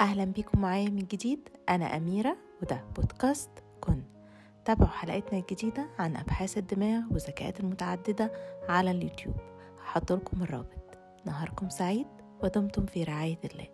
أهلا بيكم معايا من جديد. أنا أميرة وده بودكاست كن. تابعوا حلقتنا الجديدة عن أبحاث الدماغ والذكاءات المتعددة على اليوتيوب. هحط لكم الرابط. نهاركم سعيد ودمتم في رعاية الله.